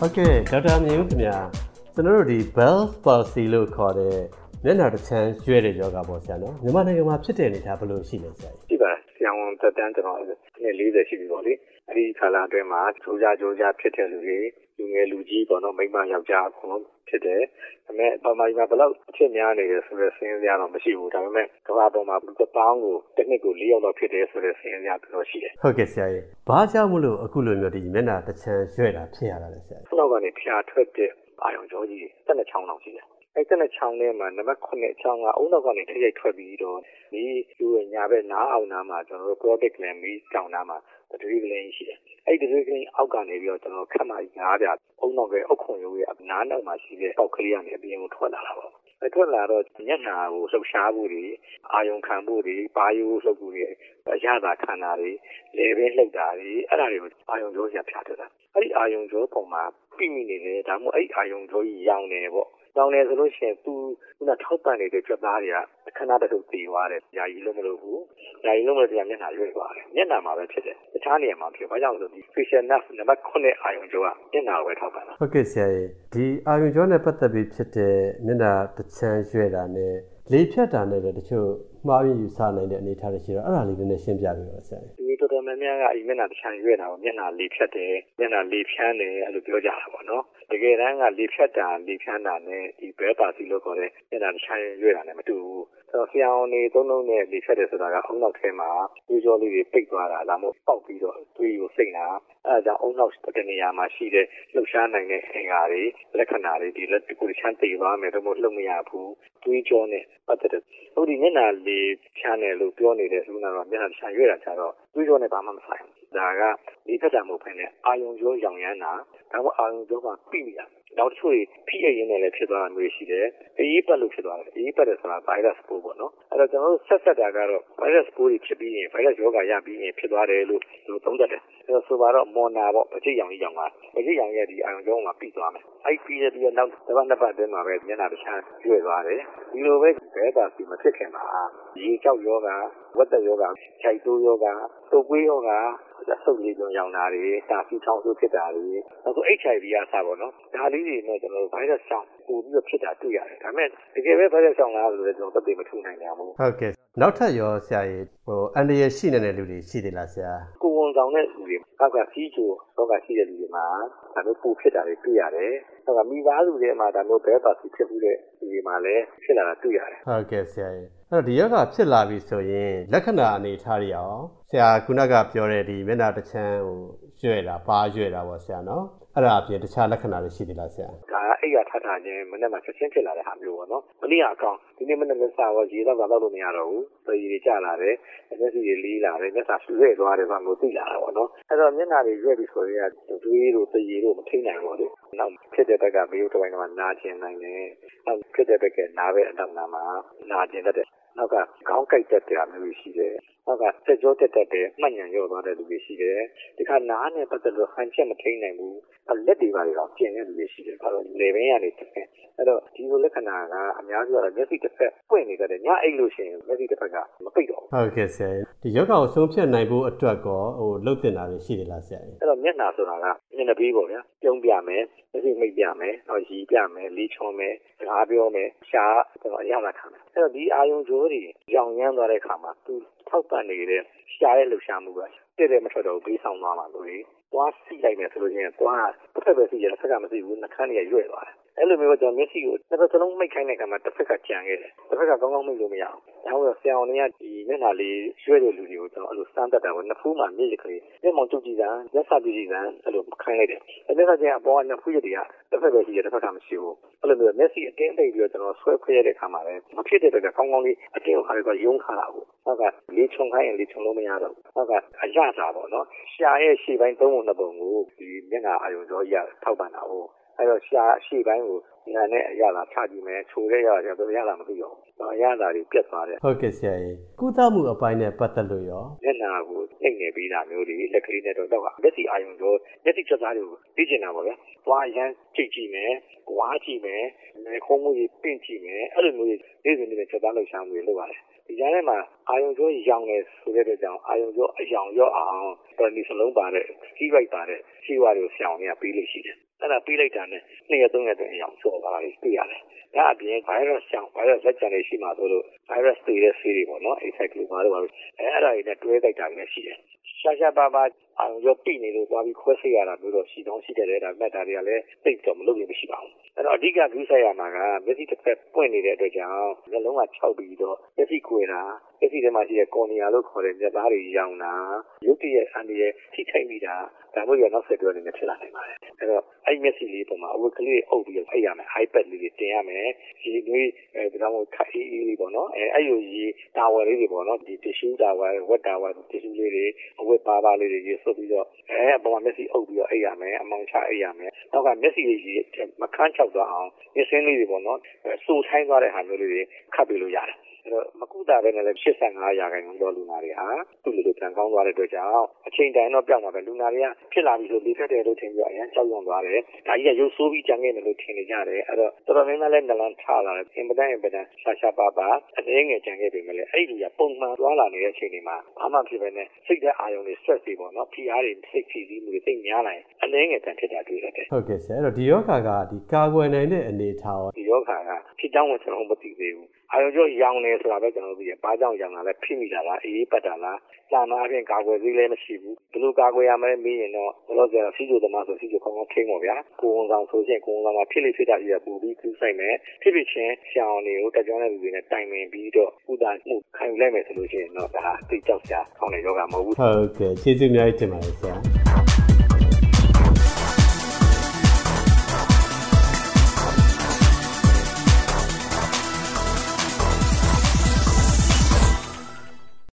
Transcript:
ဟုတ်ကဲ့ဒေါက်တာမြင့်ဦးခင်ဗျာကျွန်တော်တို့ဒီ Bell's palsy လို့ခေါ်တဲ့မျက်နှာတစ်ချမ်းရွှဲတဲ့ယောဂပေါ့ဆရာနော်မြန်မာနိုင်ငံမှာဖြစ်တဲ့အနေအထားဘယ်လိုရှိလဲဆရာရှိပါဆရာဝန်တက်တန်းကျွန်တော်နှစ်40ရှိပြီပေါ့လေ အဲဒီခါလာအတွင်းမှာကြိုးကြားကြိုးကြားဖြစ်တဲ့လူတွေလူငယ်လူကြီးပေါ့နော်မိန်းမယောက်ျားအကုန်လုံးဖြစ်တယ်ဒါပေမဲ့ပမာကြီးမှာဘယ်လောက်အဖြစ်များနေတယ်ဆိုတော့စဉ်းစားရတော့မရှိဘူးဒါပေမဲ့ကမ္ဘာပေါ်မှာလူတစ်ပေါင်းကိုတစ်နှစ်ကို၄ယောက်လောက်ဖြစ်တယ်ဆိုတော့စဉ်းစားရတော့ရှိတယ်ဟုတ်ကဲ့ဆရာကြီးဘာကြောင့်မလို့အခုလိုမျိုးဒီမျက်နှာတစ်ချမ်းရွှဲတာဖြစ်ရတာလဲဆရာကြီးနောက်ကနေဖျားထွက်တဲ့အာယုံကြောကြီးတက်တဲ့ချောင်းလောက်ရှိတယ် အဲ့တဲ့ချောင်းထဲမှာနံပါတ်9အချောင်းကအုံနောက်ကနေထိရိုက်ထွက်ပြီးတော့ဒီလူရညာဘက်နားအောင်နားမှာကျွန်တော်တို့ product gland မီးတောင်နားမှာတတိကလေးရှိတယ်အဲ့ဒီတတိကလေးအောက်ကနေပြီးတော့ကျွန်တော်ခက်မှကြီးငားပြအုံနောက်ကအုတ်ခွန်ရိုးရဲ့နားနောက်မှာရှိတဲ့ပေါက်ကလေးကနေအပြင်ကိုထွက်လာတာပေါ့အထွက်လာတော့ညက်နာကိုလှုပ်ရှားဖို့တွေအာယုံခံဖို့တွေပါယိုးလှုပ်ဖို့တွေအရသာခံတာတွေလေပင်လှုပ်တာတွေအဲ့ဒါတွေကိုအာယုံကြောစရာဖြာထွက်တာအဲ့ဒီအာယုံကြောပုံမှာပြိမိနေတယ်ဒါမှမဟုတ်အဲ့အာယုံကြောကြီးရောင်းနေပေါ့ တောင်းတယ်ဆိုလို့ရှိရင် သူခုနထောက်ပံ့နေတဲ့ ကြွက်သားတွေကအခဏတည်းတည်သွားတယ်။ယာယီလုံးမလို့ဘူး။ယာယီလုံးမလို့တရားမျက်နှာရွေ့သွားတယ်။မျက်နှာမှာပဲဖြစ်တယ်။တခြားနေရာမှာဖြစ်။ဘာကြောင့်လဲဆိုဒီ facial nerve နံပါတ်9အာယုံကြောက မျက်နှာကိုပဲ ထောက်ပံ့တာ။ဟုတ်ကဲ့ဆရာကြီး။ဒီအာယုံကြောနဲ့ပတ်သက်ပြီးဖြစ်တဲ့ မျက်နှာတစ်ချမ်းရွေ့တာနဲ့ လေဖြတ်တာနဲ့လည်း တချို့ မှားပြီးယူဆနိုင်တဲ့အနေအထားတွေရှိတော့အဲ့ဒါလေးနည်းနည်းရှင်းပြပေးပါဆရာ။ဒီတော်တော်များများကဒီမျက်နှာတစ်ချမ်းရွေ့တာကိုမျက်နှာလေဖြတ်တယ်မျက်နှာလေဖြန်းတယ်အဲ့လိုပြောကြတာပေါ့နော်။တကယ်တမ်းကလေဖြတ်တာလေဖြန်းတာနဲ့ဒီဘဲပါစီလို့ခေါ်တဲ့မျက်နှာတစ်ချမ်းရွေ့တာနဲ့မတူဘူး။ ဆိုတော့ဆရာဝန်တွေသုံးလုံးနဲ့လေဖြတ်တယ်ဆိုတာကအုံနောက်ထဲမှာဒီကြောလေးတွေပိတ်သွားတာဒါမှမဟုတ်ပေါက်ပြီးတော့သွေးကိုစိတ်တာအဲဒါကြောင့်အုံနောက်တနေရာမှာရှိတဲ့လှုပ်ရှားနိုင်တဲ့အင်္ဂါတွေလက္ခဏာတွေဒီလက်ကိုချမ်းသိသွားမယ်တော့မဟုတ်လှုပ်မရဘူးသွေးကြောနဲ့ပတ်သက်တဲ့ဟိုဒီမျက်နှာလေးဖြန်းတယ်လို့ပြောနေတဲ့လူနာတော့မျက်နှာဖြန်းရွေ့တာကြတော့သွေးကြောနဲ့ဘာမှမဆိုင်ဘူးဒါကဒီဖက်တာမဟုတ်ဘဲနဲ့အာယုံကြောရောင်ရမ်းတာဒါမှအာယုံကြောကပြိမိတာ နောက်တစ်ချို့ဖိရရင်းနဲ့လည်းဖြစ်သွားတာမျိုးရှိတယ်။အေးပတ်လို့ဖြစ်သွားတယ်။အေးပတ်တယ်ဆိုတာ virus ပိုးပေါ့နော်။အဲ့တော့ကျွန်တော်တို့ဆက်ဆက်တာကတော့ virus ပိုးတွေဖြစ်ပြီးရင် virus ရောဂါရပြီးရင်ဖြစ်သွားတယ်လို့လို့သုံးသပ်တယ်။အဲ့တော့ဆိုပါတော့မော်နာပေါ့ပကြိတ်ရောင်ကြီးရောင်ကပကြိတ်ရောင်ရဲ့ဒီအာရုံကြောမှာပြီးသွားမယ်။အဲ့ပြီးရပြီးနောက်တစ်ပတ်နှစ်ပတ်အတွင်းမှာပဲမျက်နှာတစ်ချမ်းရွေ့သွားတယ်။ဒီလိုပဲ ဘဲတာစီမဖြစ်ခင်မှာရေကြောက်ယောဂဝက်သက်ယောဂခြိုက်တိုးယောဂတုပ်ကွေးယောဂလက်ဆုပ်လေးပြုံရောင်တာတွေတာဖီချောင်းဆိုးဖြစ်တာတွေနောက်ဆုံး HIV ကစပါတော့ဒါလေးတွေနဲ့ကျွန်တော်တို့ virus ကြောင့် ပို့ပြီးတော့ဖြစ်တာတွေ့ရတယ်ဒါပေမဲ့တကယ်ပဲ virus ကြောင့်လားလို့လည်းကျွန်တော်သက်သေမထူနိုင်နိုင်ဘူးဟုတ်ကဲ့နောက်ထပ်ရောဆရာကြီးဟိုအန်ဒီရရှိနေတဲ့လူတွေရှိသေးလားဆရာကိုဝန်ဆောင်တဲ့လူတွေကောက်ကစီးချိုတော့ကရှိတဲ့လူတွေမှာဒါမျိုးပိုဖြစ်တာတွေတွေ့ရတယ်ဟိုကမိသားစုတွေမှာဒါမျိုးဘဲပါစီဖြစ်မှုတဲ့လူတွေမှာလည်းဖြစ်လာတာတွေ့ရတယ်ဟုတ်ကဲ့ဆရာကြီးအဲ့တော့ဒီယောဂဖြစ်လာပြီဆိုရင်လက္ခဏာအနေထားတွေအောင်ဆရာခုနကပြောတဲ့ဒီမျက်နှာတစ်ချမ်းဟိုရွှဲတာပါရွှဲတာပေါ့ဆရာနော်အဲ့ဒါအပြင်တခြားလက္ခဏာတွေရှိသေးလားဆရာဒါအိတ်ရထထချင်းမနေ့မှချက်ချင်းဖြစ်လာတဲ့ဟာမျိုးပေါ့နော်မနေ့ကအကောင်ဒီနေ့မနေ့ကစားတော့ရေတော့ကတော့လို့မရတော့ဘူးသေရီတွေကျလာတယ်မျက်စိတွေလီးလာတယ်မျက်စာဆူရဲသွားတယ်ဆိုတော့သိလာတာပေါ့နော်အဲ့တော့မျက်နှာတွေရွက်ပြီးဆိုရင်ဒွေးတို့သေရီတို့မထိနိုင်ဘူးလေနောက်ဖြစ်တဲ့ဘက်ကဘေးတစ်ပိုင်းကနာကျင်နိုင်တယ်နောက်ဖြစ်တဲ့ဘက်ကနားပဲအနောက်နားမှာနာကျင်တတ်တယ် နောက်ကခေါင်းကိုက်တတ်တဲ့မျိုးရှိတယ်နောက်ကစက်ကြောတက်တက်တဲ့မှတ်ဉာဏ်ရော့သွားတဲ့လူတွေရှိတယ်ဒီခါနားနဲ့ပတ်သက်လို့ဟန်ချက်မထိန်နိုင်ဘူးလက်တွေပါတော့ကျင်တဲ့လူတွေရှိတယ်ဘာလို့လေဘင်းကနေတက်တယ်အဲ့တော့ဒီလိုလက္ခဏာကအများစုကတော့မျက်စိတစ်ဖက်ပွင့်နေကြတယ်ညအိတ်လို့ရှိရင်မျက်စိတစ်ဖက်ကမပိတ်တော့ဘူးဟုတ်ကဲ့ဆရာဒီယောဂကိုဆုံးဖြတ်နိုင်ဖို့အတွက်ကောဟိုလှုပ်တင်တာတွေရှိတယ်လားဆရာအဲ့တော့မျက်နှာဆိုတာကမျက်နှာပြီးပေါ့ဗျာပြုံးပြမယ် မျက်စိမိတ်ပြမယ်နောက်ရီပြမယ်လီချွန်မယ်စကားပြောမယ်ရှားတော့အရသာခံမယ်အဲ့တော့ဒီအာယုံကြိုးတွေရောင်ရမ်းသွားတဲ့အခါမှာသူထောက်ပံ့နေတဲ့ရှားရဲ့လှူရှားမှုကတည့်တယ်မထွက်တော့ဘေးဆောင်သွားမှာလို့လေသွားစီလိုက်မယ်ဆိုလို့ရှိရင်သွားတစ်ဖက်ပဲစီရတယ်တစ်ဖက်ကမစီဘူးနှခမ်းတွေကရွက်သွားတယ် အဲ့လိုမျိုးကျွန်တော်မျက်စိကိုတစ်ဖက်စလုံးမိတ်ခိုင်းတဲ့အခါမှာတစ်ဖက်ကကြံခဲ့တယ်တစ်ဖက်ကကောင်းကောင်းမိတ်လို့မရအောင်ဒါကြောင့်ဆရာဝန်တွေကဒီမျက်နှာလေးရွှဲတဲ့လူတွေကိုကျွန်တော်အဲ့လိုစမ်းတတ်တာပေါ့နှစ်ဖူးမှမျက်ရည်ကလေးမျက်မှောင်ကျုပ်ကြည့်တာလက်စာပြည့်ကြည့်တာအဲ့လိုခိုင်းလိုက်တယ်အဲ့ဒါကကျရင်အပေါ်ကနှစ်ဖူးရည်တွေကတစ်ဖက်ပဲရှိတယ်တစ်ဖက်ကမရှိဘူးအဲ့လိုမျိုးမျက်စိအတင်းပိတ်ပြီးတော့ကျွန်တော်ဆွဲခွဲရတဲ့အခါမှာလည်းမဖြစ်တဲ့ဘက်ကကောင်းကောင်းလေးအတင်းကိုခါရတော့ယုံခါတာကိုနောက်ကလေးချုံခိုင်းရင်လေးချုံလို့မရတော့ဘူးနောက်ကအရသာပေါ့နော်ရှာရဲ့ရှေ့ပိုင်းသုံးပုံနှစ်ပုံကိုဒီမျက်နှာအာရုံကြောကြီးထောက်ပံ့တာဟုတ် အဲ့တော့ရှာရှေ့ပိုင်းကိုညာနဲ့အရသာချကြည့်မယ်ချိုတဲ့ရတာတော့ရတာမသိတော့ဘူးအရသာတွေပြတ်သွားတယ်ဟုတ်ကဲ့ဆရာကြီးကုသမှုအပိုင်းနဲ့ပတ်သက်လို့ရောမျက်နှာကိုနှိမ့်နေပြီးတာမျိုးတွေလက်ကလေးနဲ့တော့တော့မျက်စိအာရုံကြောမျက်စိချက်သားတွေကိုသိကျင်တာပေါ့ဗျာသွားရမ်းကြည့်ကြည့်မယ်ဝါကြည့်မယ်ခုံးမှုကြီးပင့်ကြည့်မယ်အဲ့လိုမျိုးနေ့စဉ်နေ့ချက်သားလှုပ်ရှားမှုတွေလုပ်ရတယ်ဒီကြားထဲမှာ အာယုံကြောရောင်နေဆိုတဲ့အတွက်ကြောင့်အာယုံကြောအယောင်ရော့အောင်ပရနီစလုံးပါတဲ့ steroid ပါတဲ့ခြေဝါတွေကိုဆရာဝန်ကပေးလို့ရှိတယ်အဲ့ဒါပေးလိုက်တာနဲ့နှစ်ရက်သုံးရက်တည်းအယောင်ဆော့သွားတာလေးတွေ့ရတယ်ဒါအပြင် virus ကြောင့် virus လက်ကျန်နေရှိမှဆိုလို့ virus တွေတဲ့ဆေးတွေပေါ့နော် acyclovir တို့ပါလို့အဲအဲ့ဒါတွေနဲ့တွဲတိုက်တာလည်းရှိတယ်ရှာရှာပါပါအာရုံကြောပြိနေလို့သွားပြီးခွဲစိတ်ရတာမျိုးတော့ရှိတော့ရှိတယ်လေဒါပေမဲ့ဒါတွေကလည်းသိတော့မလုပ်ရင်မရှိပါဘူးအဲ့တော့အဓိကဂရုစိုက်ရမှာကမျက်စိတစ်ဖက်ပွင့်နေတဲ့အတွက်ကြောင့်နှလုံးကခြောက်ပြီးတော့မျက်စိကွယ်တာမျက်စိထဲမှာရှိတဲ့ကော်နီယာလို့ခေါ်တဲ့မျက်သားတွေရောင်တာရုပ်တရက်အန်ဒီရဲ့ထိထိုက်မိတာဒါမျိုးရနောက်ဆက်တွဲနေဖြစ်လာနိုင်ပါတယ်အဲ့တော့အဲ့မျက်စိလေးပုံမှာအဝတ်ကလေးအုပ်ပြီးဖိတ်ရမယ် iPad လေးတွေတင်ရမယ်ဒီနွေးအဲဒါမှမဟုတ်ခက်အေးအေးလေးပေါ့နော်အဲအဲ့လိုကြီးတာဝယ်လေးတွေပေါ့နော်ဒီ tissue တာဝယ်ဝက်တာဝယ် tissue လေးတွေအဝတ်ပါပါလေးတွေရေးဆွပြီးတော့အဲအပေါ်မှာမျက်စိအုပ်ပြီးတော့အိပ်ရမယ်အမောင်ချအိပ်ရမယ်နောက်ကမျက်စိလေးကြီးမခန်းချောက်သွားအောင်မျက်စင်းလေးတွေပေါ့နော်စိုးထိုင်းသွားတဲ့ဟာမျိုးလေးတွေခတ်ပြီးလို့ရတယ် အဲ့တော့မကုတာပဲနဲ့လည်း85ရာခိုင်နှုန်းသောလူနာတွေဟာသူ့လိုလိုပြန်ကောင်းသွားတဲ့အတွက်ကြောင့်အချိန်တိုင်းတော့ပြောင်းမှာပဲလူနာတွေကဖြစ်လာပြီဆိုလေဖြတ်တယ်လို့ထင်ပြီးတော့အရင်ကြောက်ရွံ့သွားတယ်ဒါကြီးကရုပ်ဆိုးပြီးကြံခဲ့တယ်လို့ထင်နေကြတယ်အဲ့တော့တော်တော်များများလည်းနလန်ထလာတယ်အင်ပဒန်အင်ပဒန်ရှာရှာပါပါအနည်းငယ်ကြံခဲ့ပြီမလဲအဲ့ဒီကပုံမှန်သွားလာနေတဲ့အချိန်တွေမှာဘာမှဖြစ်ပဲနဲ့စိတ်သက်အာရုံတွေ stress တွေပေါ့နော်ဖိအားတွေစိတ်ဖိစီးမှုတွေသိများလာရင်အနည်းငယ်တန်ဖြစ်တာတွေ့ရတယ်ဟုတ်ကဲ့ဆရာအဲ့တော့ဒီယောဂါကဒီကာကွယ်နိုင်တဲ့အနေအထားရောဒီယောဂါကဖြစ်ကြောင်းဝင်ကျွန်တော်မသိသေးဘူးအာရုံကြောရောင်နေဆိုတာပဲကျွန်တော်တို့သိရဘာကြောင့်ရောင်တာလဲဖိမိတာလားအေးပတ်တာလားစာနာအပြင်ကာကွယ်သေးလည်းမရှိဘူးဘယ်လိုကာကွယ်ရမလဲမေးရင်တော့ဘယ်လိုဆိုစီဂျိုသမားဆိုစီဂျိုကောင်းကောင်းထိန်းပါဗျာကိုဝန်ဆောင်ဆိုရင်ကိုဝန်ဆောင်မှာဖြစ်လိဖြစ်တာကြီးကပူပြီးကူးဆိုင်မယ်ဖြစ်ဖြစ်ချင်းရှောင်းတွေကိုတက်ကြွတဲ့လူတွေနဲ့တိုင်ပင်ပြီးတော့ဥဒါမှုခံယူလိုက်မယ်ဆိုလို့ရှိရင်တော့ဒါသိကြောက်စရာကောင်းတဲ့ယောဂမဟုတ်ဘူးဟုတ်ကဲ့ကျေးဇူးများတင်ပါတယ်ဆရာ